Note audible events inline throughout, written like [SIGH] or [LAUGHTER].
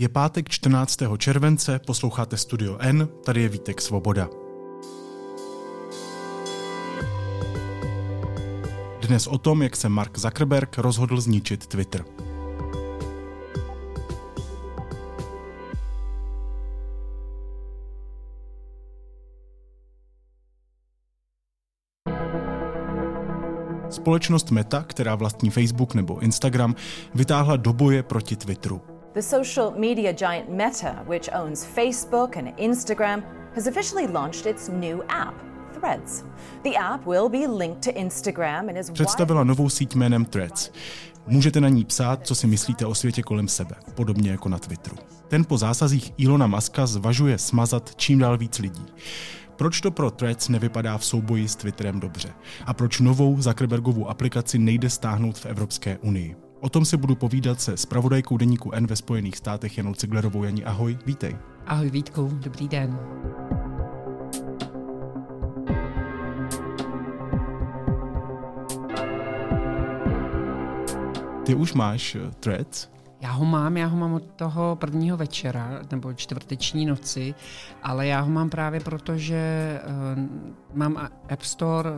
Je pátek 14. července, posloucháte Studio N, tady je Vítek Svoboda. Dnes o tom, jak se Mark Zuckerberg rozhodl zničit Twitter. Společnost Meta, která vlastní Facebook nebo Instagram, vytáhla do boje proti Twitteru. The social media giant Meta, which owns Facebook and Instagram, has officially launched its new app. Threads. The app will be linked to Instagram and is Představila novou síť jménem Threads. Můžete na ní psát, co si myslíte o světě kolem sebe, podobně jako na Twitteru. Ten po zásazích Ilona Maska zvažuje smazat čím dál víc lidí. Proč to pro Threads nevypadá v souboji s Twitterem dobře? A proč novou Zuckerbergovou aplikaci nejde stáhnout v Evropské unii? O tom si budu povídat se spravodajkou deníku N ve Spojených státech Janou Ciglerovou. Jani, ahoj, vítej. Ahoj Vítku, dobrý den. Ty už máš uh, Threads? Já ho mám, já ho mám od toho prvního večera, nebo čtvrteční noci, ale já ho mám právě proto, že uh, mám App Store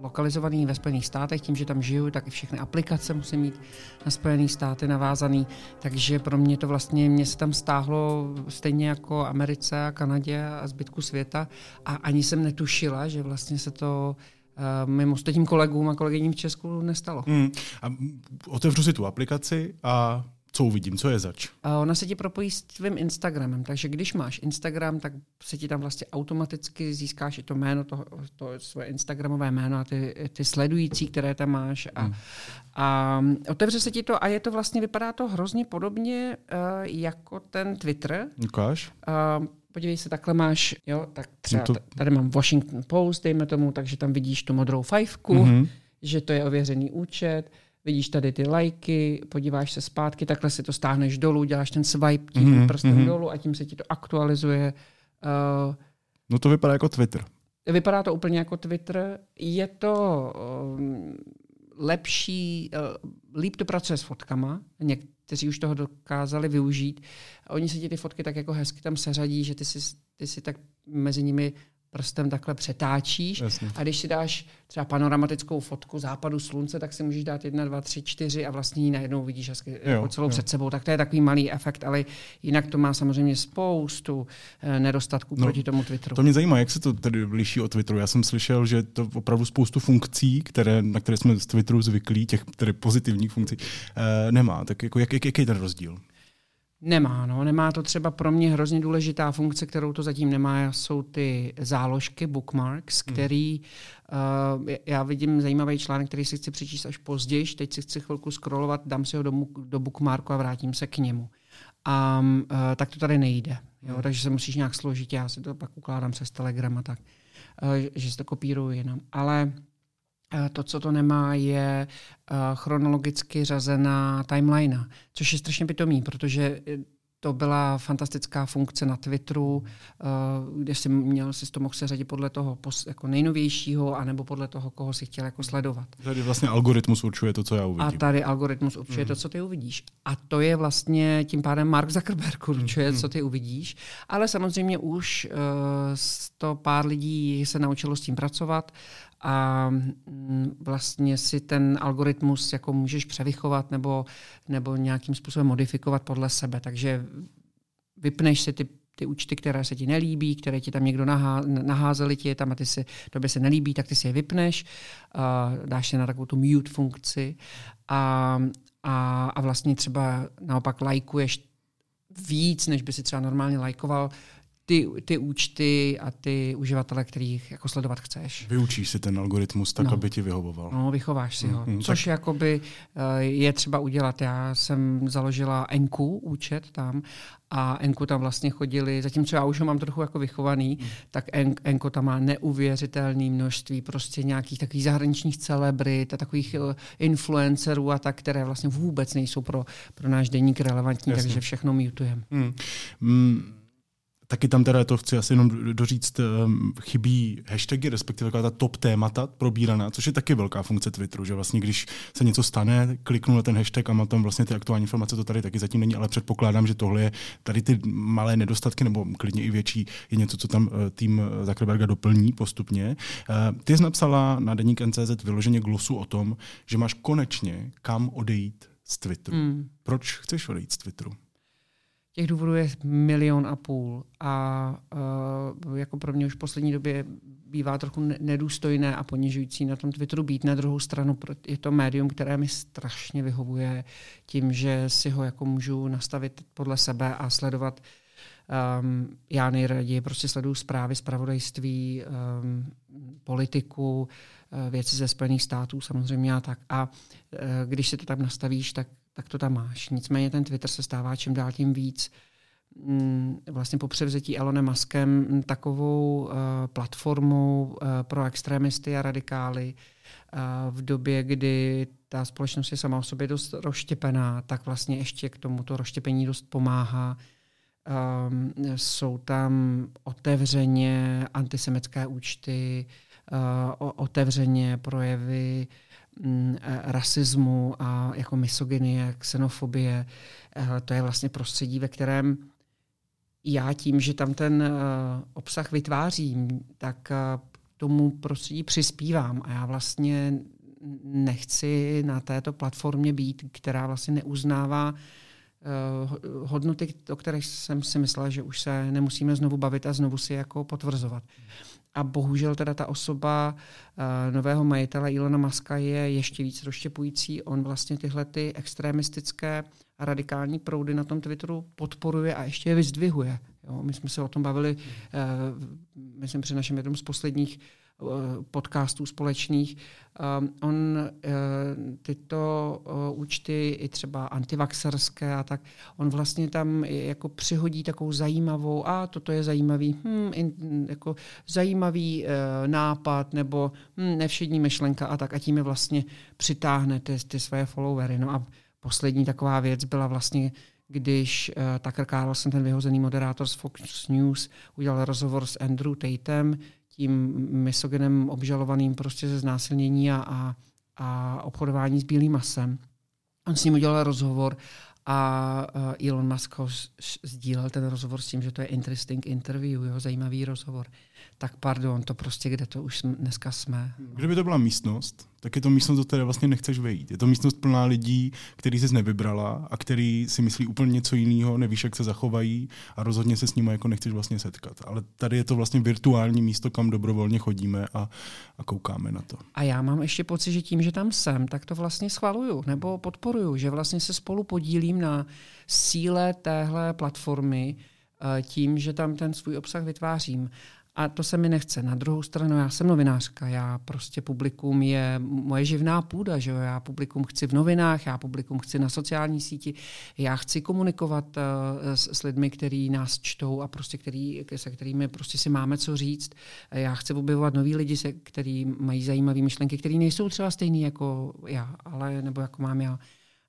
lokalizovaný ve Spojených státech, tím, že tam žiju, tak i všechny aplikace musím mít na Spojené státy navázaný, takže pro mě to vlastně, mě se tam stáhlo stejně jako Americe a Kanadě a zbytku světa a ani jsem netušila, že vlastně se to uh, mým ostatním kolegům a kolegyním v Česku nestalo. Mm. A otevřu si tu aplikaci a co uvidím, co je zač? A ona se ti propojí s tvým Instagramem, takže když máš Instagram, tak se ti tam vlastně automaticky získáš i to jméno, to, to svoje Instagramové jméno a ty, ty sledující, které tam máš. A, hmm. a otevře se ti to a je to vlastně, vypadá to hrozně podobně uh, jako ten Twitter. Ukáž. Uh, podívej se, takhle máš, jo, tak třeba to... tady mám Washington Post, dejme tomu, takže tam vidíš tu modrou fajfku, mm-hmm. že to je ověřený účet, vidíš tady ty lajky, podíváš se zpátky, takhle si to stáhneš dolů, děláš ten swipe tím mm-hmm. prstem mm-hmm. dolů a tím se ti to aktualizuje. Uh, no to vypadá jako Twitter. Vypadá to úplně jako Twitter. Je to um, lepší, uh, líp to pracuje s fotkama. Někteří už toho dokázali využít. Oni si ti ty fotky tak jako hezky tam seřadí, že ty si, ty si tak mezi nimi prstem takhle přetáčíš Jasně. a když si dáš třeba panoramatickou fotku západu slunce, tak si můžeš dát jedna, dva, tři, čtyři a vlastně ji najednou vidíš hezky, jo, jako celou jo. před sebou. Tak to je takový malý efekt, ale jinak to má samozřejmě spoustu eh, nedostatků no, proti tomu Twitteru. To mě zajímá, jak se to tedy liší od Twitteru. Já jsem slyšel, že to opravdu spoustu funkcí, které, na které jsme z Twitteru zvyklí, těch tedy pozitivních funkcí, eh, nemá. Tak jako, jak, jak, jaký je ten rozdíl? Nemá, no. Nemá to třeba pro mě hrozně důležitá funkce, kterou to zatím nemá, jsou ty záložky, bookmarks, hmm. který uh, já vidím zajímavý článek, který si chci přečíst až později, teď si chci chvilku scrollovat, dám si ho do, do bookmarku a vrátím se k němu. A um, uh, tak to tady nejde, jo, hmm. takže se musíš nějak složit, já si to pak ukládám přes Telegram a tak, uh, že si to kopíruju jinam. Ale to, co to nemá, je eh, chronologicky řazená timeline, což je strašně pitomý, protože eh, to byla fantastická funkce na Twitteru, kde si měl si to mohl seřadit podle toho jako nejnovějšího, anebo podle toho, koho si chtěl jako sledovat. Tady vlastně algoritmus určuje to, co já uvidím. A tady algoritmus určuje mm. to, co ty uvidíš. A to je vlastně tím pádem Mark Zuckerberg určuje, mm. co ty uvidíš. Ale samozřejmě už uh, to pár lidí se naučilo s tím pracovat a mm, vlastně si ten algoritmus jako můžeš převychovat nebo, nebo nějakým způsobem modifikovat podle sebe. Takže vypneš si ty, ty účty, které se ti nelíbí, které ti tam někdo nahá, naházeli ti tam a ty si, tobě se nelíbí, tak ty si je vypneš, a dáš si na takovou tu mute funkci a, a, a vlastně třeba naopak lajkuješ víc, než by si třeba normálně lajkoval ty, ty účty a ty uživatele, kterých jako sledovat chceš. Vyučíš si ten algoritmus tak, no. aby ti vyhovoval. No, vychováš si ho. Mm, Což tak... jakoby uh, je třeba udělat. Já jsem založila Enku účet tam a Enku tam vlastně chodili, zatímco já už ho mám trochu jako vychovaný, mm. tak en, Enko tam má neuvěřitelné množství prostě nějakých takových zahraničních celebrit a takových uh, influencerů a tak, které vlastně vůbec nejsou pro, pro náš deník relevantní, Jasně. takže všechno mutujeme. Mm. Mm Taky tam teda to chci asi jenom doříct, ehm, chybí hashtagy, respektive ta top témata probíraná, což je taky velká funkce Twitteru, že vlastně když se něco stane, kliknu na ten hashtag a mám tam vlastně ty aktuální informace, to tady taky zatím není, ale předpokládám, že tohle je tady ty malé nedostatky, nebo klidně i větší, je něco, co tam eh, tým Zuckerberga doplní postupně. Eh, ty jsi napsala na deník NCZ vyloženě glosu o tom, že máš konečně kam odejít z Twitteru. Hmm. Proč chceš odejít z Twitteru? Těch důvodů je milion a půl a uh, jako pro mě už v poslední době bývá trochu nedůstojné a ponižující na tom Twitteru být. Na druhou stranu je to médium, které mi strašně vyhovuje tím, že si ho jako můžu nastavit podle sebe a sledovat Um, já nejraději prostě sleduju zprávy, zpravodajství, um, politiku, uh, věci ze Spojených států samozřejmě a tak. A uh, když si to tam nastavíš, tak tak to tam máš. Nicméně ten Twitter se stává čím dál tím víc mm, vlastně po převzetí Elonem Muskem takovou uh, platformou uh, pro extremisty a radikály uh, v době, kdy ta společnost je sama o sobě dost rozštěpená, tak vlastně ještě k tomuto rozštěpení dost pomáhá. Jsou tam otevřeně antisemitské účty, otevřeně projevy eh, rasismu a jako misogynie, xenofobie. Eh, to je vlastně prostředí, ve kterém já tím, že tam ten eh, obsah vytvářím, tak tomu prostředí přispívám a já vlastně nechci na této platformě být, která vlastně neuznává hodnoty, o kterých jsem si myslela, že už se nemusíme znovu bavit a znovu si jako potvrzovat. A bohužel teda ta osoba uh, nového majitele Ilona Maska je ještě víc rozštěpující. On vlastně tyhle ty extremistické a radikální proudy na tom Twitteru podporuje a ještě je vyzdvihuje. Jo, my jsme se o tom bavili, uh, myslím, při našem jednom z posledních Eh, podcastů společných. Um, on uh, tyto uh, účty, i třeba antivaxerské a tak, on vlastně tam jako přihodí takovou zajímavou, a toto je zajímavý, hm, in, jako zajímavý uh, nápad nebo hm, nevšední myšlenka a tak a tím je vlastně přitáhne ty, ty své followery. No a poslední taková věc byla vlastně když uh, Tucker Carlson, ten vyhozený moderátor z Fox News, udělal rozhovor s Andrew Tatem, tím misogenem obžalovaným prostě ze znásilnění a, a, a obchodování s bílým masem. On s ním udělal rozhovor a Elon Musk ho sdílel ten rozhovor s tím, že to je interesting interview, jo, zajímavý rozhovor. Tak pardon, to prostě kde to už dneska jsme. Kdyby to byla místnost, tak je to místnost, do které vlastně nechceš vejít. Je to místnost plná lidí, který jsi nevybrala a který si myslí úplně něco jiného, nevíš, jak se zachovají a rozhodně se s nimi jako nechceš vlastně setkat. Ale tady je to vlastně virtuální místo, kam dobrovolně chodíme a, a koukáme na to. A já mám ještě pocit, že tím, že tam jsem, tak to vlastně schvaluju nebo podporuju, že vlastně se spolu podílím na síle téhle platformy eh, tím, že tam ten svůj obsah vytvářím. A to se mi nechce. Na druhou stranu, já jsem novinářka, já prostě publikum je moje živná půda, že jo? já publikum chci v novinách, já publikum chci na sociální síti, já chci komunikovat uh, s, s lidmi, kteří nás čtou a prostě který, se kterými prostě si máme co říct. Já chci objevovat nový lidi, se, kteří mají zajímavé myšlenky, které nejsou třeba stejný jako já, ale nebo jako mám já.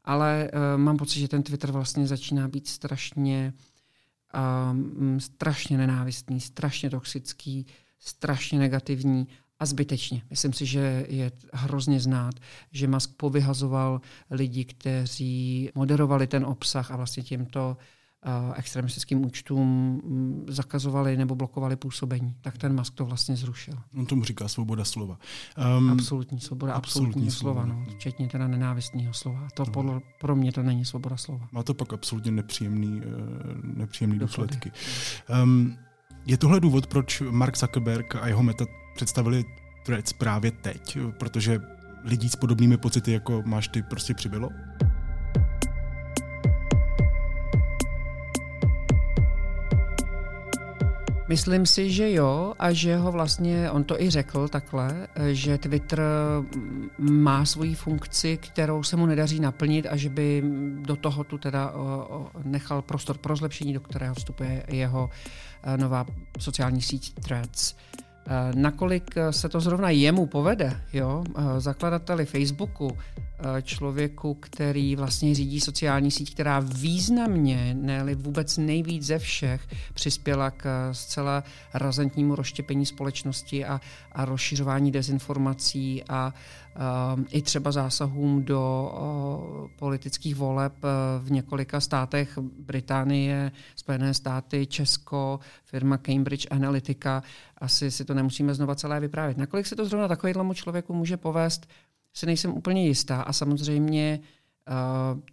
Ale uh, mám pocit, že ten Twitter vlastně začíná být strašně um, strašně nenávistný, strašně toxický, strašně negativní a zbytečně. Myslím si, že je hrozně znát, že Musk povyhazoval lidi, kteří moderovali ten obsah a vlastně tímto extremistickým účtům mm, zakazovali nebo blokovali působení. Tak ten Musk to vlastně zrušil. On tomu říká svoboda slova. Um, absolutní svoboda, absolutní, absolutní slova, slova no, včetně teda nenávistného slova. To no. podle, pro mě to není svoboda slova. Má to pak absolutně nepříjemný, uh, nepříjemný důsledky. Um, je tohle důvod, proč Mark Zuckerberg a jeho meta představili Threads právě teď? Protože lidí s podobnými pocity, jako máš ty, prostě přibylo? Myslím si, že jo a že ho vlastně, on to i řekl takhle, že Twitter má svoji funkci, kterou se mu nedaří naplnit a že by do toho tu teda nechal prostor pro zlepšení, do kterého vstupuje jeho e, nová sociální síť Threads. Eh, nakolik se to zrovna jemu povede, jo, eh, zakladateli Facebooku, eh, člověku, který vlastně řídí sociální síť, která významně, ne vůbec nejvíc ze všech, přispěla k zcela razentnímu rozštěpení společnosti a, a rozšiřování dezinformací a i třeba zásahům do politických voleb eh, v několika státech Británie, Spojené státy, Česko, firma Cambridge Analytica. Asi si to nemusíme znova celé vyprávět. Nakolik se to zrovna takovému člověku může povést, si nejsem úplně jistá. A samozřejmě eh,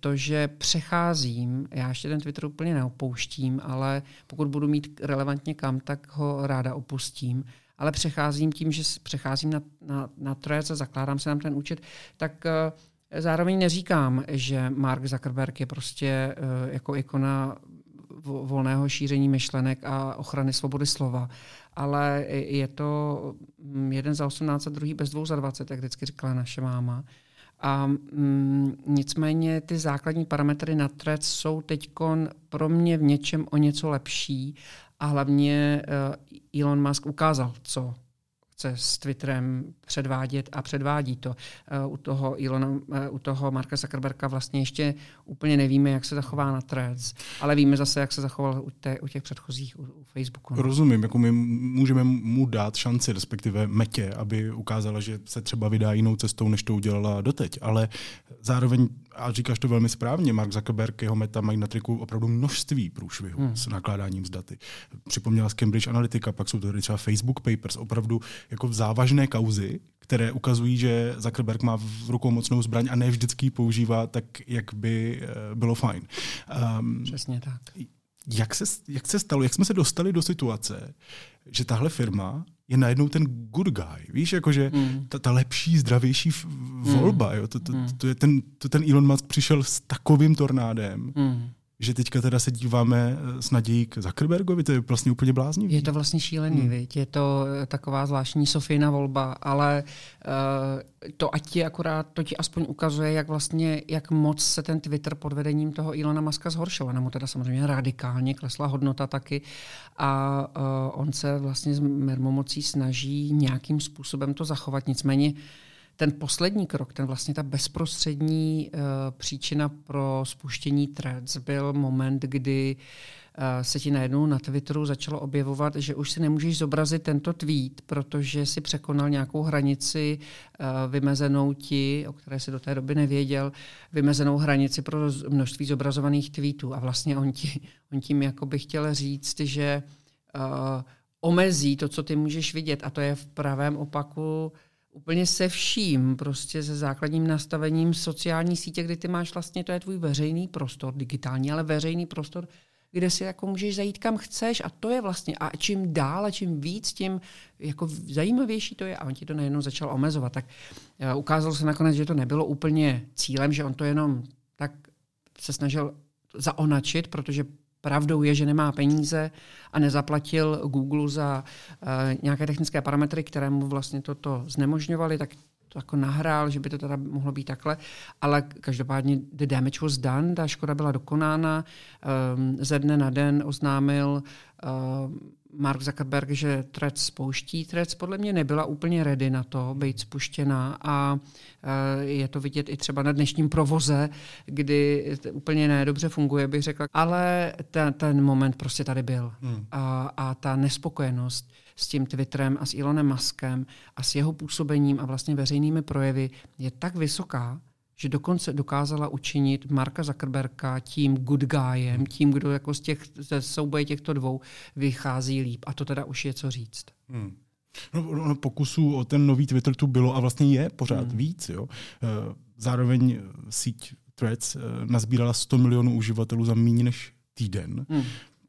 to, že přecházím, já ještě ten Twitter úplně neopouštím, ale pokud budu mít relevantně kam, tak ho ráda opustím ale přecházím tím, že přecházím na, na, na Threads a zakládám se nám ten účet, tak uh, zároveň neříkám, že Mark Zuckerberg je prostě uh, jako ikona volného šíření myšlenek a ochrany svobody slova. Ale je to mm, jeden za 18 a druhý bez dvou za 20, jak vždycky říkala naše máma. A mm, nicméně ty základní parametry na Threads jsou teď pro mě v něčem o něco lepší a hlavně uh, Elon Musk ukázal, co chce s Twitterem předvádět a předvádí to. Uh, u toho Ilona, uh, u toho Marka Zuckerberga vlastně ještě úplně nevíme, jak se zachová na Threads, ale víme zase, jak se zachoval u, u těch předchozích, u, u Facebooku. No. Rozumím, jako my můžeme mu dát šanci, respektive Metě, aby ukázala, že se třeba vydá jinou cestou, než to udělala doteď, ale zároveň, a říkáš to velmi správně, Mark Zuckerberg, jeho Meta mají na triku opravdu množství průšvihů hmm. s nakládáním s daty. Připomněla z Cambridge Analytica, pak jsou to tady třeba Facebook Papers, opravdu jako závažné kauzy, které ukazují, že Zuckerberg má v rukou mocnou zbraň a ne vždycky ji používá tak, jak by eh, bylo fajn. Um, Přesně tak. Jak se, jak se stalo, jak jsme se dostali do situace, že tahle firma je najednou ten good guy, víš, jakože mm. ta, ta lepší, zdravější volba, mm. jo, to, to, mm. to, je ten, to ten Elon Musk přišel s takovým tornádem, mm že teďka teda se díváme eh, s nadějí k Zuckerbergovi, to je vlastně úplně bláznivý. Je to vlastně šílený, hmm. Viď? je to eh, taková zvláštní Sofína volba, ale uh, to ať ti akorát, to ti aspoň ukazuje, jak vlastně, jak moc se ten Twitter pod vedením toho Ilona Maska zhoršil. Ona mu teda samozřejmě radikálně klesla hodnota taky a uh, on se vlastně s mermomocí snaží nějakým způsobem to zachovat, nicméně uh, ten poslední krok, ten vlastně ta bezprostřední uh, příčina pro spuštění threads byl moment, kdy uh, se ti najednou na Twitteru začalo objevovat, že už si nemůžeš zobrazit tento tweet, protože si překonal nějakou hranici uh, vymezenou ti, o které si do té doby nevěděl, vymezenou hranici pro množství zobrazovaných tweetů. A vlastně on, ti, [LAUGHS] on tím jako by chtěl říct, že uh, omezí to, co ty můžeš vidět. A to je v pravém opaku úplně se vším, prostě se základním nastavením sociální sítě, kdy ty máš vlastně, to je tvůj veřejný prostor, digitální, ale veřejný prostor, kde si jako můžeš zajít kam chceš a to je vlastně, a čím dál a čím víc, tím jako zajímavější to je a on ti to najednou začal omezovat. Tak uh, ukázalo se nakonec, že to nebylo úplně cílem, že on to jenom tak se snažil zaonačit, protože Pravdou je, že nemá peníze a nezaplatil Google za uh, nějaké technické parametry, které mu vlastně toto znemožňovaly, tak to jako nahrál, že by to teda mohlo být takhle, ale každopádně the damage was done, ta škoda byla dokonána, um, ze dne na den oznámil uh, Mark Zuckerberg, že Threads spouští. Threads podle mě nebyla úplně ready na to být spuštěna a eh, je to vidět i třeba na dnešním provoze, kdy úplně nedobře funguje, bych řekla. Ale ten, ten moment prostě tady byl. Hmm. A, a ta nespokojenost s tím Twitterem a s Elonem Muskem a s jeho působením a vlastně veřejnými projevy je tak vysoká, že dokonce dokázala učinit Marka Zuckerberga tím good guyem, tím, kdo jako z těch, ze souboje těchto dvou vychází líp. A to teda už je co říct. Hmm. No, no, pokusů o ten nový Twitter tu bylo a vlastně je pořád hmm. víc. Jo. Eh, zároveň síť Threads eh, nazbírala 100 milionů uživatelů za méně než týden. Hmm.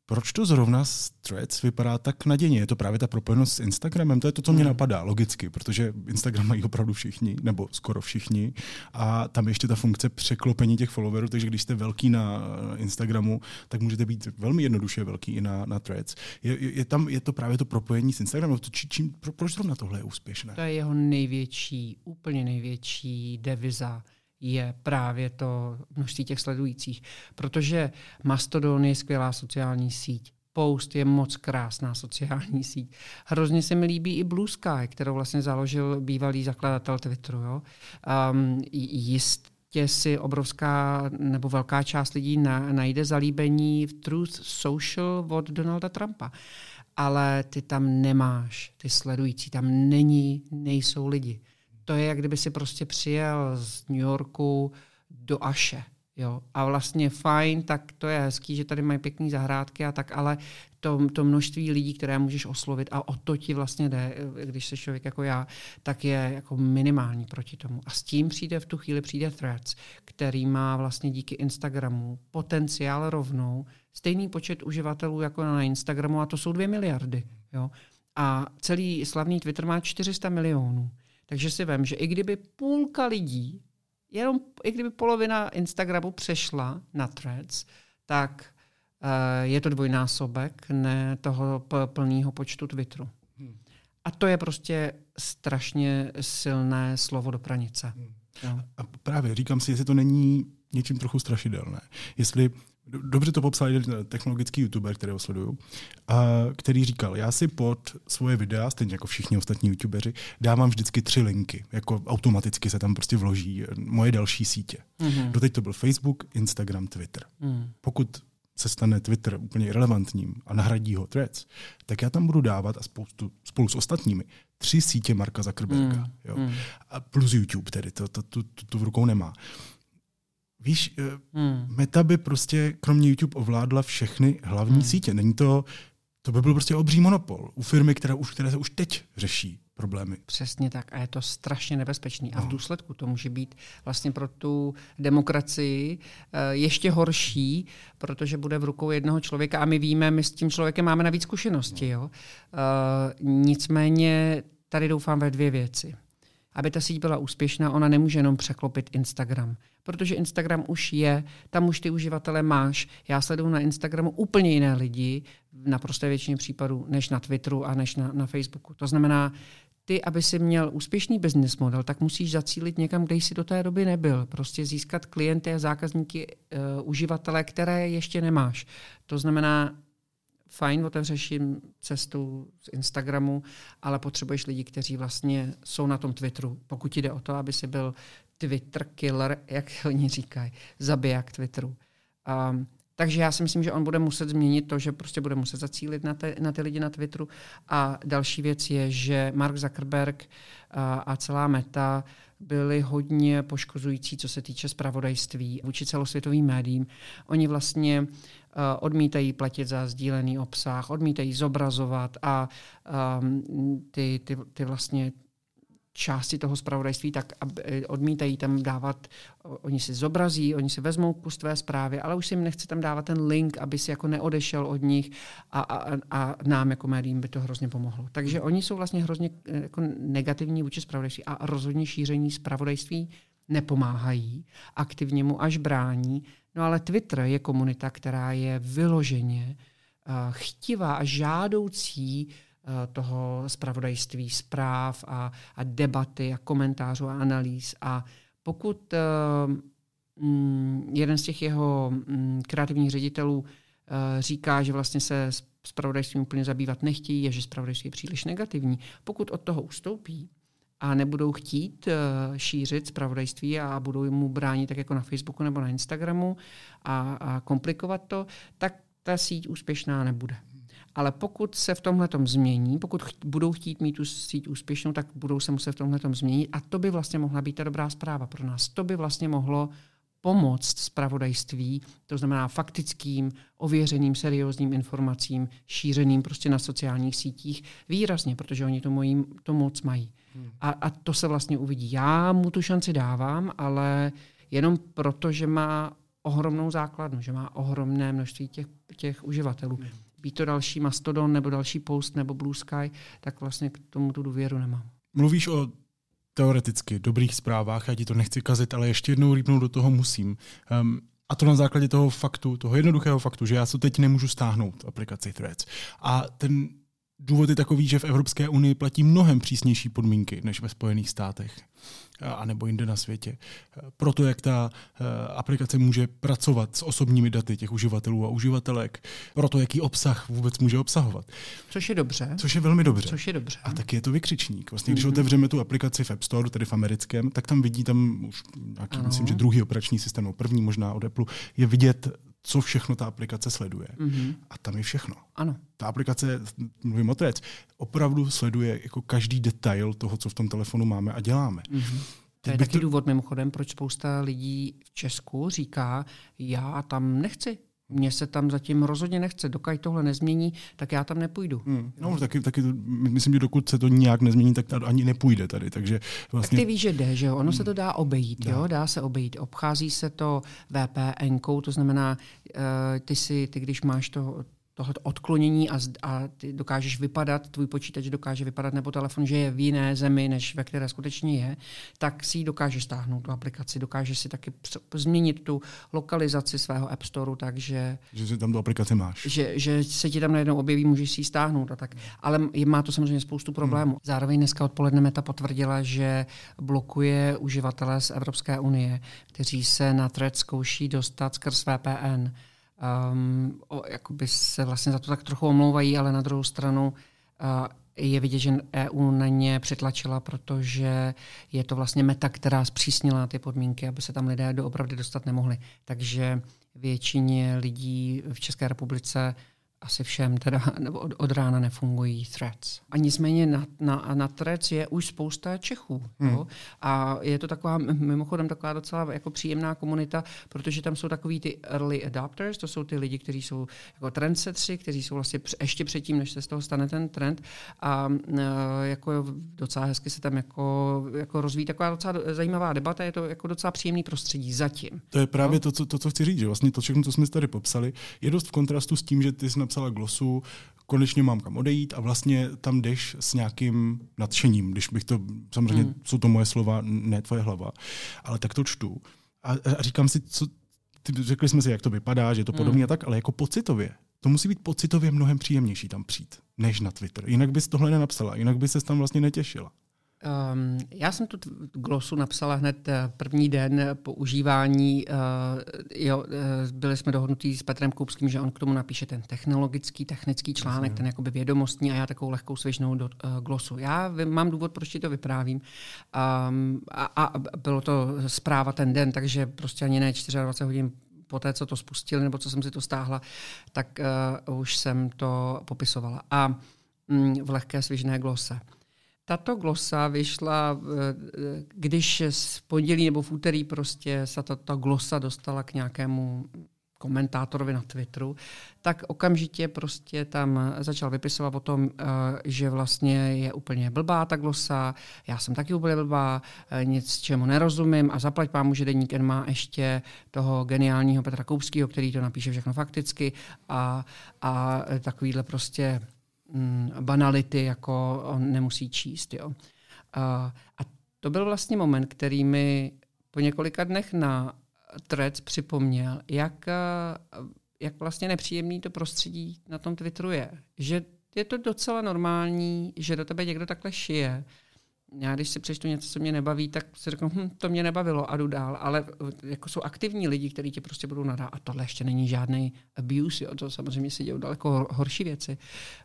Proč to zrovna s Threads vypadá tak nadějně? Je to právě ta propojenost s Instagramem? To je to, co mě hmm. napadá, logicky, protože Instagram mají opravdu všichni, nebo skoro všichni. A tam ještě ta funkce překlopení těch followerů, takže když jste velký na Instagramu, tak můžete být velmi jednoduše velký i na, na Threads. Je, je, tam, je to právě to propojení s Instagramem? Či, čím, pro, proč zrovna tohle je úspěšné? To je jeho největší, úplně největší deviza je právě to množství těch sledujících. Protože Mastodon je skvělá sociální síť, Post je moc krásná sociální síť. Hrozně se mi líbí i Blue Sky, kterou vlastně založil bývalý zakladatel Twitteru. Jo? Um, jistě si obrovská nebo velká část lidí na, najde zalíbení v Truth Social od Donalda Trumpa. Ale ty tam nemáš, ty sledující, tam není, nejsou lidi. To je, jak kdyby si prostě přijel z New Yorku do Aše Jo. A vlastně fajn, tak to je hezký, že tady mají pěkné zahrádky a tak, ale to, to množství lidí, které můžeš oslovit a o to ti vlastně jde, když jsi člověk jako já, tak je jako minimální proti tomu. A s tím přijde v tu chvíli přijde Threads, který má vlastně díky Instagramu potenciál rovnou stejný počet uživatelů jako na Instagramu a to jsou dvě miliardy. Jo. A celý slavný Twitter má 400 milionů. Takže si vím, že i kdyby půlka lidí jenom i kdyby polovina Instagramu přešla na Threads, tak uh, je to dvojnásobek ne toho plného počtu Twitteru. Hmm. A to je prostě strašně silné slovo do pranice. Hmm. Jo. A právě říkám si, jestli to není něčím trochu strašidelné. Jestli Dobře to popsal jeden technologický youtuber, kterého sleduju, a který říkal, já si pod svoje videa, stejně jako všichni ostatní youtuberi, dávám vždycky tři linky. Jako automaticky se tam prostě vloží moje další sítě. Mm-hmm. Doteď to byl Facebook, Instagram, Twitter. Mm. Pokud se stane Twitter úplně irrelevantním a nahradí ho Threads, tak já tam budu dávat a spoustu, spolu s ostatními tři sítě Marka Zuckerberga. Mm. Jo? Mm. A plus YouTube tedy, to, to, to, to, to v rukou nemá. Víš, eh, hmm. Meta by prostě kromě YouTube ovládla všechny hlavní hmm. sítě. Není to, to by byl prostě obří monopol u firmy, která už, které se už teď řeší problémy. Přesně tak a je to strašně nebezpečný. No. A v no. důsledku to může být vlastně pro tu demokracii uh, ještě horší, protože bude v rukou jednoho člověka a my víme, my s tím člověkem máme navíc zkušenosti. Jo? Uh, nicméně tady doufám ve dvě věci aby ta síť byla úspěšná, ona nemůže jenom překlopit Instagram. Protože Instagram už je, tam už ty uživatele máš. Já sleduju na Instagramu úplně jiné lidi, na prosté většině případů, než na Twitteru a než na, na Facebooku. To znamená, ty, aby si měl úspěšný business model, tak musíš zacílit někam, kde jsi do té doby nebyl. Prostě získat klienty a zákazníky, uh, uživatele, které ještě nemáš. To znamená, fajn, otevřeš jim cestu z Instagramu, ale potřebuješ lidi, kteří vlastně jsou na tom Twitteru. Pokud jde o to, aby si byl Twitter killer, jak [LAUGHS] oni říkají, zabiják Twitteru. Um, takže já si myslím, že on bude muset změnit to, že prostě bude muset zacílit na, te, na ty lidi na Twitteru. A další věc je, že Mark Zuckerberg a, a celá meta byli hodně poškozující, co se týče zpravodajství vůči celosvětovým médiím. Oni vlastně uh, odmítají platit za sdílený obsah, odmítají zobrazovat a um, ty, ty, ty vlastně části toho zpravodajství, tak aby odmítají tam dávat, oni si zobrazí, oni si vezmou kus tvé zprávy, ale už si jim nechce tam dávat ten link, aby si jako neodešel od nich a, a, a nám jako médiím by to hrozně pomohlo. Takže oni jsou vlastně hrozně eh, jako negativní vůči zpravodajství a rozhodně šíření zpravodajství nepomáhají, aktivně mu až brání. No ale Twitter je komunita, která je vyloženě uh, chtivá a žádoucí Eh, toho zpravodajství, zpráv a, a debaty a komentářů a analýz. A pokud uh, jeden z těch jeho um, kreativních ředitelů uh, říká, že vlastně se zpravodajstvím úplně zabývat nechtějí a že zpravodajství je příliš negativní, pokud od toho ustoupí a nebudou chtít šířit zpravodajství a budou mu bránit tak jako na Facebooku nebo na Instagramu a, a komplikovat to, tak ta síť úspěšná nebude. Ale pokud se v tomhle změní, pokud ch- budou chtít mít tu síť úspěšnou, tak budou se muset v tomhle změnit. A to by vlastně mohla být ta dobrá zpráva pro nás. To by vlastně mohlo pomoct zpravodajství, to znamená faktickým, ověřeným, seriózním informacím, šířeným prostě na sociálních sítích výrazně, protože oni to, mojí, to moc mají. Hmm. A, a to se vlastně uvidí. Já mu tu šanci dávám, ale jenom proto, že má ohromnou základnu, že má ohromné množství těch, těch uživatelů. Hmm být to další Mastodon nebo další Post nebo Blue Sky, tak vlastně k tomu tu důvěru nemám. Mluvíš o teoreticky dobrých zprávách, já ti to nechci kazit, ale ještě jednou rýpnout do toho musím. Um, a to na základě toho faktu, toho jednoduchého faktu, že já to teď nemůžu stáhnout, aplikaci Threads. A ten Důvod je takový, že v Evropské unii platí mnohem přísnější podmínky než ve Spojených státech a nebo jinde na světě. Proto, jak ta eh, aplikace může pracovat s osobními daty těch uživatelů a uživatelek, proto, jaký obsah vůbec může obsahovat. Což je dobře. Což je velmi dobře. Což je dobře. A taky je to vykřičník. Vlastně, když mm-hmm. otevřeme tu aplikaci v App Store, tedy v americkém, tak tam vidí tam už nějaký, myslím, že druhý operační systém, no první možná od Apple, je vidět co všechno ta aplikace sleduje. Mm-hmm. A tam je všechno. Ano. Ta aplikace, mluvím o trec, opravdu sleduje jako každý detail toho, co v tom telefonu máme a děláme. Mm-hmm. To je taky to... důvod mimochodem, proč spousta lidí v Česku říká, já tam nechci mně se tam zatím rozhodně nechce. Dokud tohle nezmění, tak já tam nepůjdu. Hmm. No, taky, taky myslím, že dokud se to nějak nezmění, tak ani nepůjde tady. Takže vlastně... Tak ty víš, že jde, že jo? Ono hmm. se to dá obejít, dá. jo? Dá se obejít. Obchází se to VPN, to znamená, uh, ty si, ty když máš to, tohle odklonění a, a ty dokážeš vypadat, tvůj počítač dokáže vypadat nebo telefon, že je v jiné zemi, než ve které skutečně je, tak si ji dokáže stáhnout, tu aplikaci. Dokáže si taky změnit tu lokalizaci svého App Storeu, takže... Že si tam tu aplikaci máš. Že, že se ti tam najednou objeví, můžeš si ji stáhnout a tak. Ale má to samozřejmě spoustu problémů. Hmm. Zároveň dneska odpoledne Meta potvrdila, že blokuje uživatele z Evropské unie, kteří se na thread zkouší dostat skrz VPN um, o, jakoby se vlastně za to tak trochu omlouvají, ale na druhou stranu uh, je vidět, že EU na ně přetlačila, protože je to vlastně meta, která zpřísnila ty podmínky, aby se tam lidé doopravdy dostat nemohli. Takže většině lidí v České republice asi všem teda [LAUGHS] nebo od, od rána nefungují threads. A nicméně na, na, na threads je už spousta Čechů. Hmm. Jo? A je to taková, mimochodem taková docela jako příjemná komunita, protože tam jsou takový ty early adopters, to jsou ty lidi, kteří jsou jako trendsetři, kteří jsou vlastně ještě předtím, než se z toho stane ten trend. A e, jako docela hezky se tam jako, jako rozvíjí taková docela zajímavá debata, je to jako docela příjemný prostředí zatím. To je právě to, co, to, co chci říct, že vlastně to všechno, co jsme tady popsali, je dost v kontrastu s tím, že ty jsi napsala glosu, konečně mám kam odejít a vlastně tam jdeš s nějakým nadšením, když bych to, samozřejmě hmm. jsou to moje slova, ne tvoje hlava, ale tak to čtu. A, a říkám si, co, ty, řekli jsme si, jak to vypadá, že je to podobně hmm. tak, ale jako pocitově. To musí být pocitově mnohem příjemnější tam přijít, než na Twitter. Jinak bys tohle nenapsala, jinak bys se tam vlastně netěšila. Um, já jsem tu glosu napsala hned eh, první den používání. Uh, jo, uh, byli jsme dohodnutí s Petrem Koupským, že on k tomu napíše ten technologický, technický článek, Jasně. ten jakoby vědomostní a já takovou lehkou svižnou do uh, glosu. Já vím, mám důvod, proč ti to vyprávím. Um, a, a bylo to zpráva ten den, takže prostě ani ne 24 hodin po té, co to spustili, nebo co jsem si to stáhla, tak uh, už jsem to popisovala. A mm, v lehké svižné glose. Tato glosa vyšla, eh, když z pondělí nebo v úterý prostě se tato glosa dostala k nějakému komentátorovi na Twitteru, tak okamžitě prostě tam začal vypisovat o tom, eh, že vlastně je úplně blbá ta glosa, já jsem taky úplně blbá, eh, nic čemu nerozumím a zaplať pámu, že Deník N má ještě toho geniálního Petra Koupského, který to napíše všechno fakticky a, a takovýhle prostě mm, banality, jako on nemusí číst. Jo. A, a to byl vlastně moment, který mi po několika dnech na Threads připomněl, jak, jak vlastně nepříjemný to prostředí na tom Twitteru je. Že je to docela normální, že do tebe někdo takhle šije já když si přečtu něco, co mě nebaví, tak si řeknu, hm, to mě nebavilo a jdu dál. Ale eh, jako jsou aktivní lidi, kteří tě prostě budou nadávat. A tohle ještě není žádný abuse, jo. to samozřejmě se dějí daleko horší věci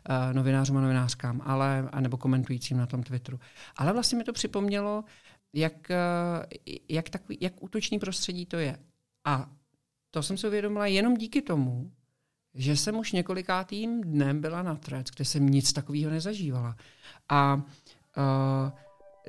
uh, novinářům a novinářkám, ale, anebo komentujícím na tom Twitteru. Ale vlastně mi to připomnělo, jak, uh, jak, takový, jak útočný prostředí to je. A to jsem si uvědomila jenom díky tomu, že jsem už několikátým dnem byla na Threads, kde jsem nic takového nezažívala. A uh,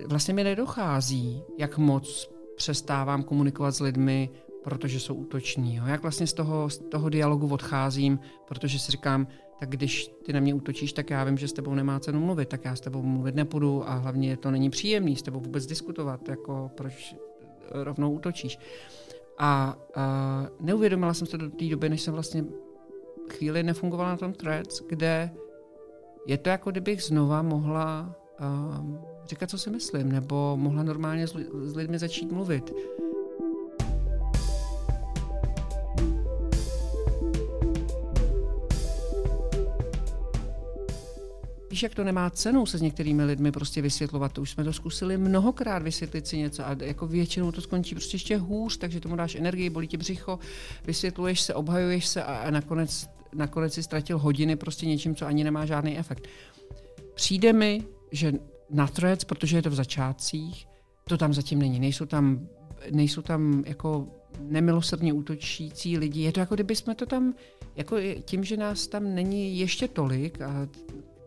vlastně mi nedochází, jak moc přestávám komunikovat s lidmi, protože jsou útoční. Jo? Jak vlastně z toho, z toho dialogu odcházím, protože si říkám, tak když ty na mě útočíš, tak já vím, že s tebou nemá cenu mluvit, tak já s tebou mluvit nepůjdu a hlavně to není příjemný s tebou vůbec diskutovat, jako proč rovnou útočíš. A uh, neuvědomila jsem se do té doby, než jsem vlastně chvíli nefungovala na tom threads, kde je to jako kdybych znova mohla uh, říkat, co si myslím, nebo mohla normálně s, lidmi začít mluvit. Víš, jak to nemá cenu se s některými lidmi prostě vysvětlovat. To už jsme to zkusili mnohokrát vysvětlit si něco a jako většinou to skončí prostě ještě hůř, takže tomu dáš energii, bolí ti břicho, vysvětluješ se, obhajuješ se a, a nakonec, nakonec si ztratil hodiny prostě něčím, co ani nemá žádný efekt. Přijde mi, že na Threads, protože je to v začátcích, to tam zatím není. Nejsou tam, nejsou tam jako nemilosrdně útočící lidi. Je to jako kdyby jsme to tam, jako tím, že nás tam není ještě tolik, a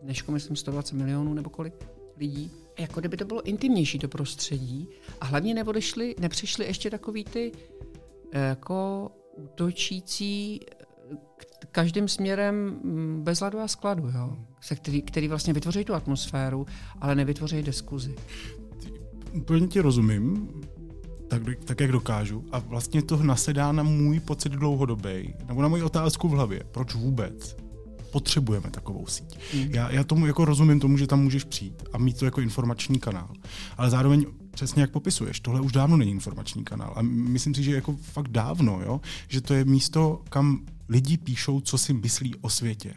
dneško myslím 120 milionů nebo kolik lidí, jako kdyby to bylo intimnější to prostředí a hlavně neodešli, nepřišli ještě takový ty eh, jako útočící každým směrem mm, bez ladu a skladu, jo? Se který, který vlastně vytvoří tu atmosféru, ale nevytvoří diskuzi. Úplně ti rozumím, tak, tak, jak dokážu. A vlastně to nasedá na můj pocit dlouhodobý, nebo na moji otázku v hlavě. Proč vůbec potřebujeme takovou síť? Mm. Já, já tomu jako rozumím tomu, že tam můžeš přijít a mít to jako informační kanál. Ale zároveň přesně jak popisuješ, tohle už dávno není informační kanál. A myslím si, že jako fakt dávno, jo? že to je místo, kam lidi píšou, co si myslí o světě.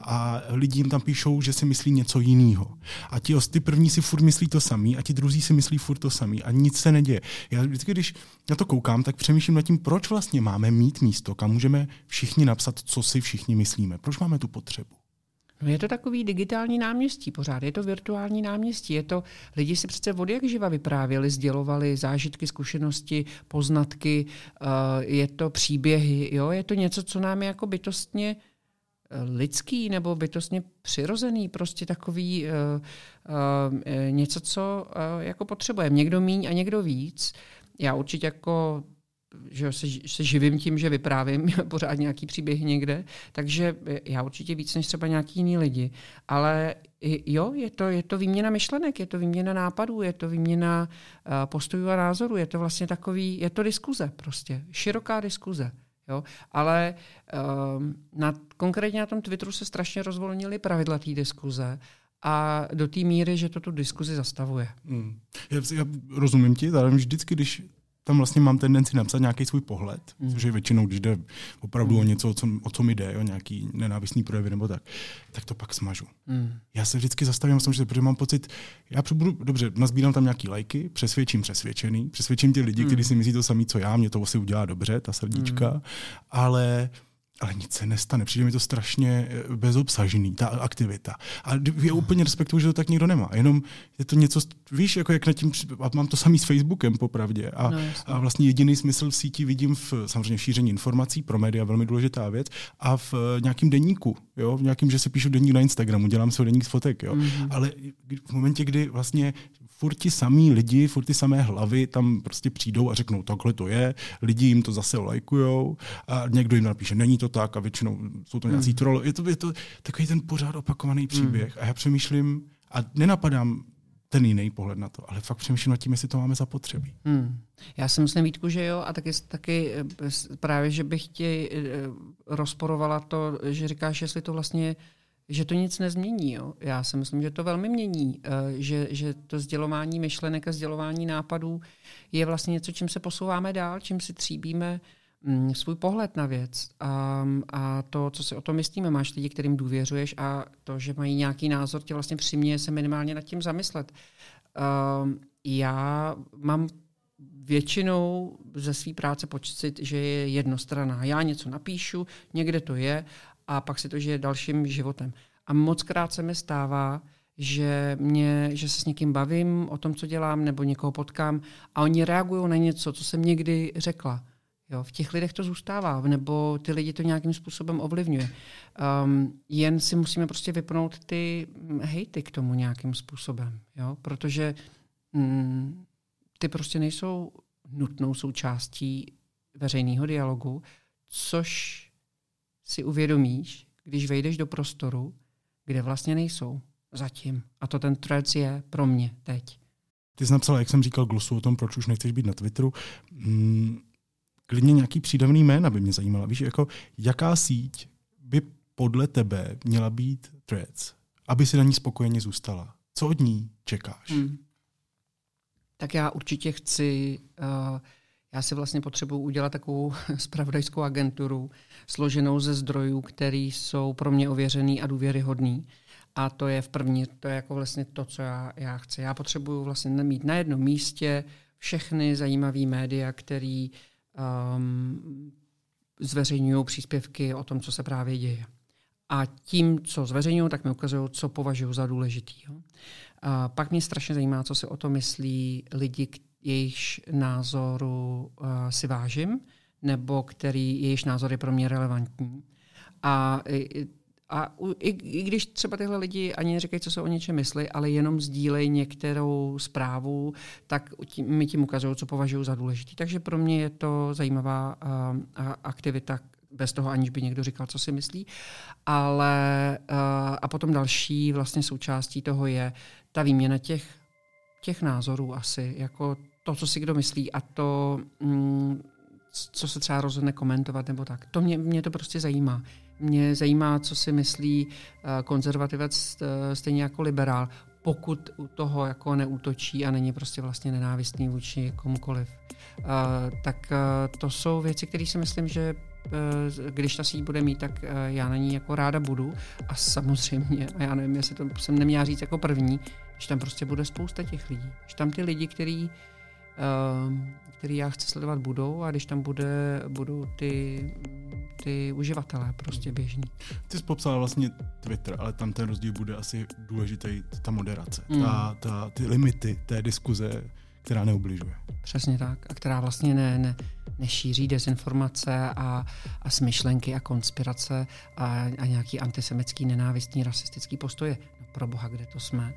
A lidi jim tam píšou, že si myslí něco jiného. A ti, ty první si furt myslí to samý a ti druzí si myslí furt to samý a nic se neděje. Já vždycky, když na to koukám, tak přemýšlím nad tím, proč vlastně máme mít místo, kam můžeme všichni napsat, co si všichni myslíme. Proč máme tu potřebu? No je to takový digitální náměstí pořád, je to virtuální náměstí, je to, lidi si přece od jak živa vyprávěli, sdělovali zážitky, zkušenosti, poznatky, uh, je to příběhy, jo? je to něco, co nám je jako bytostně eh, lidský nebo bytostně přirozený, prostě takový uh, něco, co jako potřebujeme. Někdo míň a někdo víc. Já určitě jako že se, se živím tím, že vyprávím [LAUGHS] pořád nějaký příběh někde, takže já určitě víc než třeba nějaký jiný lidi. Ale jo, je to, je to výměna myšlenek, je to výměna nápadů, je to výměna uh, postojů a názorů, je to vlastně takový, je to diskuze prostě, široká diskuze. Jo? Ale um, na, konkrétně na tom Twitteru se strašně rozvolnily pravidla té diskuze a do té míry, že to tu diskuzi zastavuje. Hmm. Já, já rozumím ti, ale vždycky, když tam vlastně mám tendenci napsat nějaký svůj pohled, mm. což je většinou, když jde opravdu mm. o něco, o co, o co mi jde, o nějaký nenávistný projevy nebo tak, tak to pak smažu. Mm. Já se vždycky zastavím že protože mám pocit, já budu, dobře, nazbírám tam nějaký lajky, přesvědčím přesvědčený, přesvědčím ty lidi, mm. kteří si myslí to samé, co já, mě to asi udělá dobře, ta srdíčka, mm. ale ale nic se nestane. Přijde mi to strašně eh, bezobsažený, ta aktivita. A já úplně respektuju, že to tak nikdo nemá. Jenom je to něco, víš, jako jak na tím, a mám to samý s Facebookem popravdě. A, no, a vlastně jediný smysl v síti vidím v samozřejmě v šíření informací, pro média velmi důležitá věc, a v eh, nějakém denníku, jo, v nějakém, že se píšu denník na Instagramu, dělám se denník z fotek, jo. Mm-hmm. Ale v momentě, kdy vlastně furt ti samý lidi, furt ty samé hlavy tam prostě přijdou a řeknou, takhle to je, lidi jim to zase lajkujou a někdo jim napíše, není to tak a většinou jsou to nějací hmm. troll. Je to, je to takový ten pořád opakovaný příběh. Hmm. A já přemýšlím, a nenapadám ten jiný pohled na to, ale fakt přemýšlím nad tím, jestli to máme zapotřebí. Hmm. Já si myslím, Vítku, že jo, a taky, taky eh, právě, že bych ti eh, rozporovala to, že říkáš, jestli to vlastně že to nic nezmění. Jo? Já si myslím, že to velmi mění, eh, že, že to sdělování myšlenek a sdělování nápadů je vlastně něco, čím se posouváme dál, čím si tříbíme mm, svůj pohled na věc a, a to, co si o tom myslíme. Máš lidi, kterým důvěřuješ a to, že mají nějaký názor, tě vlastně přiměje se minimálně nad tím zamyslet. Um, já mám většinou ze své práce pocit, že je jednostranná. Já něco napíšu, někde to je a pak si to žije dalším životem. A moc krát se mi stává, že, mě, že se s někým bavím o tom, co dělám, nebo někoho potkám a oni reagují na něco, co jsem někdy řekla. Jo, v těch lidech to zůstává, nebo ty lidi to nějakým způsobem ovlivňuje. Um, jen si musíme prostě vypnout ty hejty k tomu nějakým způsobem, jo? protože mm, ty prostě nejsou nutnou součástí veřejného dialogu, což si uvědomíš, když vejdeš do prostoru, kde vlastně nejsou zatím. A to ten threads je pro mě teď. Ty jsi napsal, jak jsem říkal, glosu o tom, proč už nechceš být na Twitteru. Hmm, klidně nějaký přídavný jména by mě zajímala. Víš, jako jaká síť by podle tebe měla být Threads, aby si na ní spokojeně zůstala? Co od ní čekáš? Hmm. Tak já určitě chci uh, já si vlastně potřebuji udělat takovou [LAUGHS] spravodajskou agenturu, složenou ze zdrojů, které jsou pro mě ověřený a důvěryhodný. A to je v první, to je jako vlastně to, co já, já chci. Já potřebuju vlastně mít na jednom místě všechny zajímavé média, který um, zveřejňují příspěvky o tom, co se právě děje. A tím, co zveřejňují, tak mi ukazují, co považuji za důležitý. A pak mě strašně zajímá, co si o to myslí lidi, jejichž názoru uh, si vážím, nebo který jejichž názor je pro mě relevantní. A, a i, i když třeba tyhle lidi ani neříkají, co se o něčem myslí, ale jenom sdílejí některou zprávu, tak tím, mi tím ukazují, co považuji za důležitý. Takže pro mě je to zajímavá uh, aktivita, bez toho, aniž by někdo říkal, co si myslí. Ale uh, a potom další vlastně součástí toho je ta výměna těch, těch názorů asi, jako to, co si kdo myslí a to, mm, co se třeba rozhodne komentovat nebo tak. To mě, mě to prostě zajímá. Mě zajímá, co si myslí uh, konzervativec uh, stejně jako liberál, pokud u toho jako neútočí a není prostě vlastně nenávistný vůči komukoliv. Uh, tak to jsou věci, které si myslím, že Eh, když ta síť bude mít, tak eh, já na ní jako ráda budu. A samozřejmě, a já nevím, jestli to jsem neměla říct jako první, že tam prostě bude spousta těch lidí. Že tam ty lidi, eh, který já chci sledovat, budou a když tam bude, budou ty, ty uživatelé prostě běžní. Ty jsi popsal vlastně Twitter, ale tam ten rozdíl bude asi důležitý, ta moderace, mm. ta, ta, ty limity té diskuze, která neubližuje. Přesně tak. A která vlastně ne, ne, nešíří dezinformace a, a smyšlenky a konspirace a, a nějaký antisemický, nenávistný, rasistický postoje. No pro boha, kde to jsme?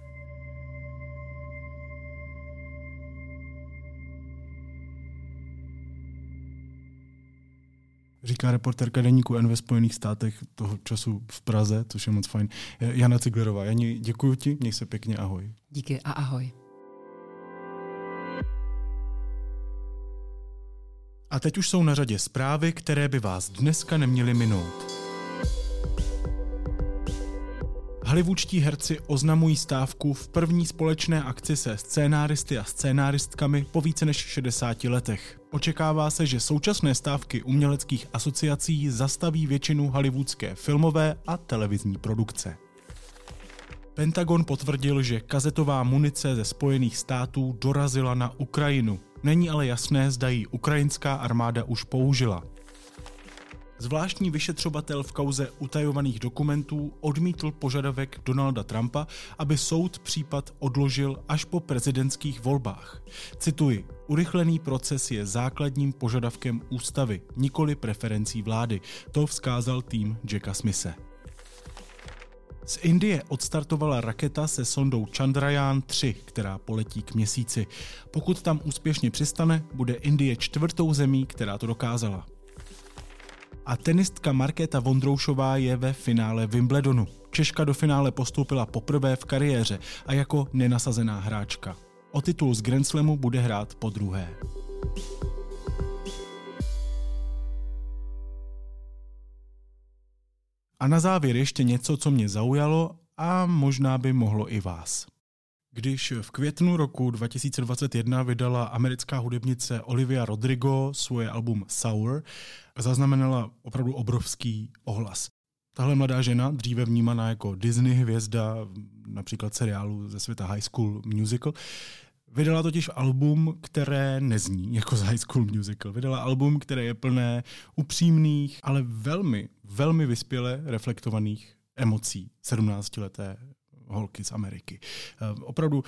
Říká reporterka deníku N ve Spojených státech toho času v Praze, což je moc fajn. Jana Ciglerová. Jani, děkuji ti, měj se pěkně, ahoj. Díky a ahoj. A teď už jsou na řadě zprávy, které by vás dneska neměly minout. Hollywoodští herci oznamují stávku v první společné akci se scénáristy a scénáristkami po více než 60 letech. Očekává se, že současné stávky uměleckých asociací zastaví většinu hollywoodské filmové a televizní produkce. Pentagon potvrdil, že kazetová munice ze Spojených států dorazila na Ukrajinu. Není ale jasné, zda ji ukrajinská armáda už použila. Zvláštní vyšetřovatel v kauze utajovaných dokumentů odmítl požadavek Donalda Trumpa, aby soud případ odložil až po prezidentských volbách. Cituji, urychlený proces je základním požadavkem ústavy, nikoli preferencí vlády. To vzkázal tým Jacka Smise. Z Indie odstartovala raketa se sondou Chandrayaan 3, která poletí k měsíci. Pokud tam úspěšně přistane, bude Indie čtvrtou zemí, která to dokázala. A tenistka Markéta Vondroušová je ve finále Wimbledonu. Češka do finále postoupila poprvé v kariéře a jako nenasazená hráčka. O titul z Grand Slamu bude hrát po druhé. A na závěr ještě něco, co mě zaujalo a možná by mohlo i vás. Když v květnu roku 2021 vydala americká hudebnice Olivia Rodrigo svoje album Sour, zaznamenala opravdu obrovský ohlas. Tahle mladá žena, dříve vnímaná jako Disney hvězda, například seriálu ze světa High School Musical, Vydala totiž album, které nezní jako z High School Musical. Vydala album, které je plné upřímných, ale velmi, velmi vyspěle reflektovaných emocí 17-leté holky z Ameriky. Eh, opravdu,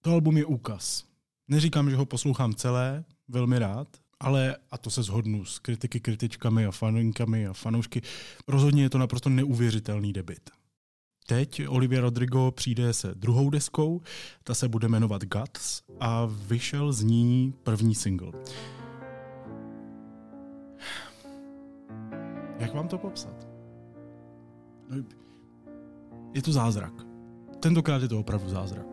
to album je úkaz. Neříkám, že ho poslouchám celé, velmi rád, ale, a to se zhodnu s kritiky, kritičkami a faninkami a fanoušky, rozhodně je to naprosto neuvěřitelný debit. Teď Olivia Rodrigo přijde se druhou deskou, ta se bude jmenovat Guts a vyšel z ní první single. Jak vám to popsat? No, je to zázrak. Tentokrát je to opravdu zázrak.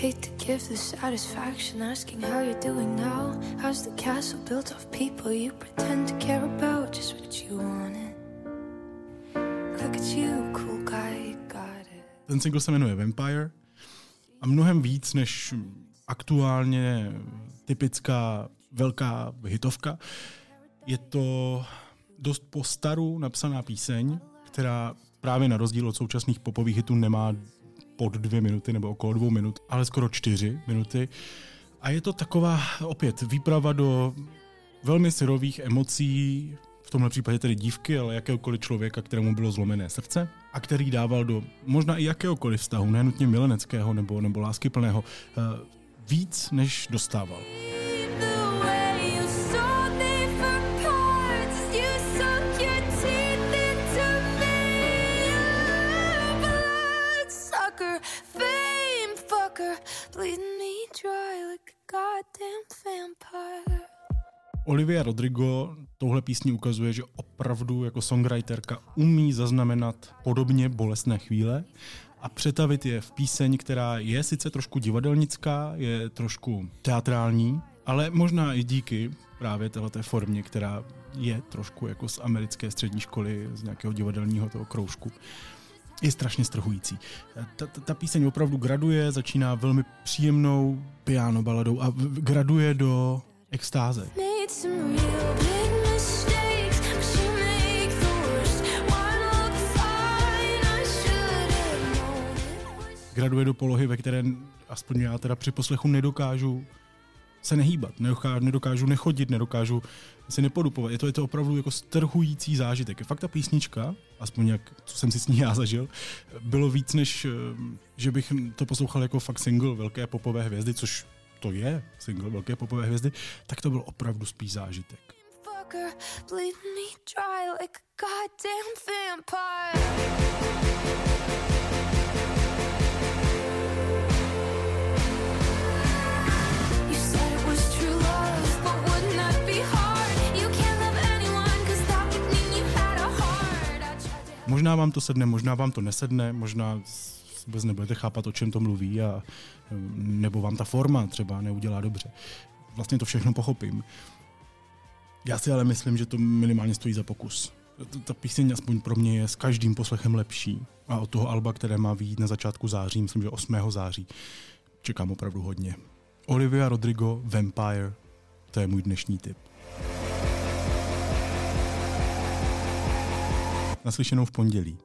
Hate to give the satisfaction asking how you're doing now. How's the castle built of people you pretend to care about? Just what you wanted. Ten single se jmenuje Vampire a mnohem víc než aktuálně typická velká hitovka. Je to dost po staru napsaná píseň, která právě na rozdíl od současných popových hitů nemá pod dvě minuty nebo okolo dvou minut, ale skoro čtyři minuty. A je to taková opět výprava do velmi syrových emocí, v tomhle případě tedy dívky, ale jakéhokoliv člověka, kterému bylo zlomené srdce a který dával do možná i jakéhokoliv vztahu, nenutně mileneckého nebo, nebo láskyplného, eh, víc, než dostával. Olivia Rodrigo touhle písní ukazuje, že opravdu jako songwriterka umí zaznamenat podobně bolestné chvíle a přetavit je v píseň, která je sice trošku divadelnická, je trošku teatrální, ale možná i díky právě této formě, která je trošku jako z americké střední školy, z nějakého divadelního toho kroužku, je strašně strhující. Ta, ta, ta píseň opravdu graduje, začíná velmi příjemnou piano baladou a graduje do extáze. Graduje do polohy, ve které aspoň já teda při poslechu nedokážu se nehýbat, nedokážu, nechodit, nedokážu se nepodupovat. Je to, je to opravdu jako strhující zážitek. Fakt ta písnička, aspoň jak, co jsem si s ní já zažil, bylo víc než, eh, že bych to poslouchal jako fakt single velké popové hvězdy, což to je single velké popové hvězdy, tak to byl opravdu spíš zážitek. bleed me dry like a goddamn vampire. Možná vám to sedne, možná vám to nesedne, možná vůbec nebudete chápat, o čem to mluví, a, nebo vám ta forma třeba neudělá dobře. Vlastně to všechno pochopím. Já si ale myslím, že to minimálně stojí za pokus. Ta píseň aspoň pro mě je s každým poslechem lepší. A od toho alba, které má výjít na začátku září, myslím, že 8. září, čekám opravdu hodně. Olivia Rodrigo, Vampire, to je můj dnešní tip. Naslyšenou v pondělí.